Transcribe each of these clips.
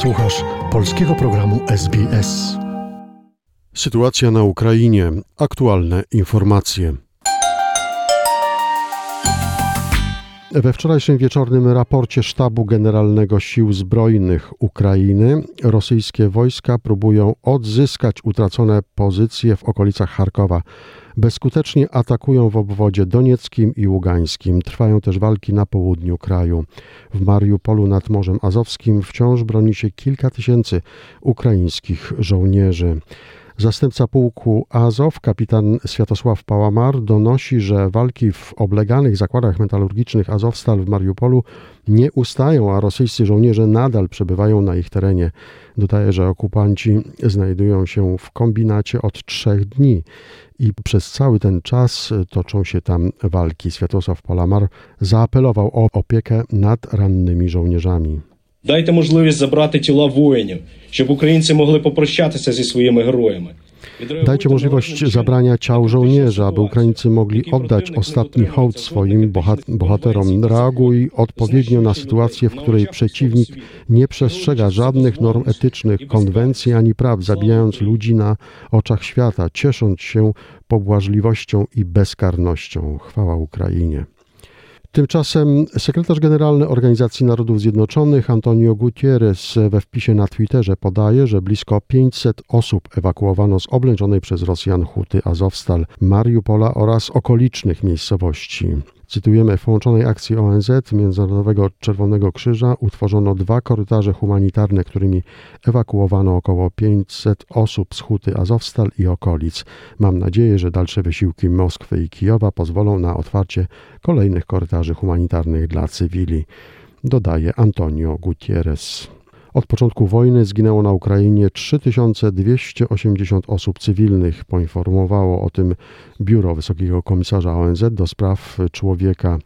Słuchasz polskiego programu SBS. Sytuacja na Ukrainie. Aktualne informacje. We wczorajszym wieczornym raporcie Sztabu Generalnego Sił Zbrojnych Ukrainy rosyjskie wojska próbują odzyskać utracone pozycje w okolicach Charkowa. Bezskutecznie atakują w obwodzie donieckim i ługańskim. Trwają też walki na południu kraju. W Mariupolu nad Morzem Azowskim wciąż broni się kilka tysięcy ukraińskich żołnierzy. Zastępca pułku Azow, kapitan Światosław Pałamar, donosi, że walki w obleganych zakładach metalurgicznych Azowstal w Mariupolu nie ustają, a rosyjscy żołnierze nadal przebywają na ich terenie. Dodaje, że okupanci znajdują się w kombinacie od trzech dni i przez cały ten czas toczą się tam walki. Światosław Palamar zaapelował o opiekę nad rannymi żołnierzami. Дайте можливість забрати тіла воїнів, щоб українці могли попрощатися зі своїми героями. Dajcie możliwość zabrania ciał żołnierzy, aby Ukraińcy mogli oddać ostatni hołd swoim bohaterom. Reaguj odpowiednio na sytuację, w której przeciwnik nie przestrzega żadnych norm etycznych, konwencji ani praw, zabijając ludzi na oczach świata, ciesząc się pobłażliwością i bezkarnością. Chwała Ukrainie. Tymczasem sekretarz generalny Organizacji Narodów Zjednoczonych Antonio Gutierrez we wpisie na Twitterze podaje, że blisko 500 osób ewakuowano z oblężonej przez Rosjan huty Azowstal, Mariupola oraz okolicznych miejscowości. Cytujemy, w połączonej akcji ONZ, Międzynarodowego Czerwonego Krzyża, utworzono dwa korytarze humanitarne, którymi ewakuowano około 500 osób z huty Azowstal i okolic. Mam nadzieję, że dalsze wysiłki Moskwy i Kijowa pozwolą na otwarcie kolejnych korytarzy humanitarnych dla cywili, dodaje Antonio Gutierrez. Od początku wojny zginęło na Ukrainie 3280 osób cywilnych, poinformowało o tym Biuro Wysokiego Komisarza ONZ do spraw człowieka.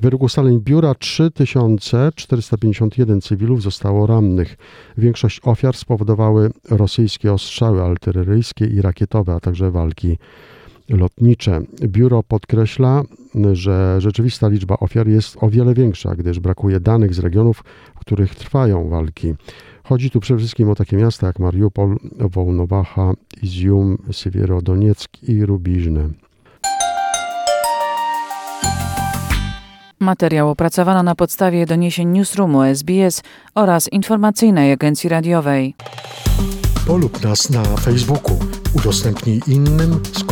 Według ustaleń biura 3451 cywilów zostało rannych. Większość ofiar spowodowały rosyjskie ostrzały artyleryjskie i rakietowe, a także walki lotnicze. Biuro podkreśla, że rzeczywista liczba ofiar jest o wiele większa, gdyż brakuje danych z regionów, w których trwają walki. Chodzi tu przede wszystkim o takie miasta jak Mariupol, Wołnowacha, Izium, Siewierodonieck i Rubiżne. Materiał opracowano na podstawie doniesień Newsroomu SBS oraz informacyjnej agencji radiowej. Polub nas na Facebooku, udostępnij innym, skomentuj,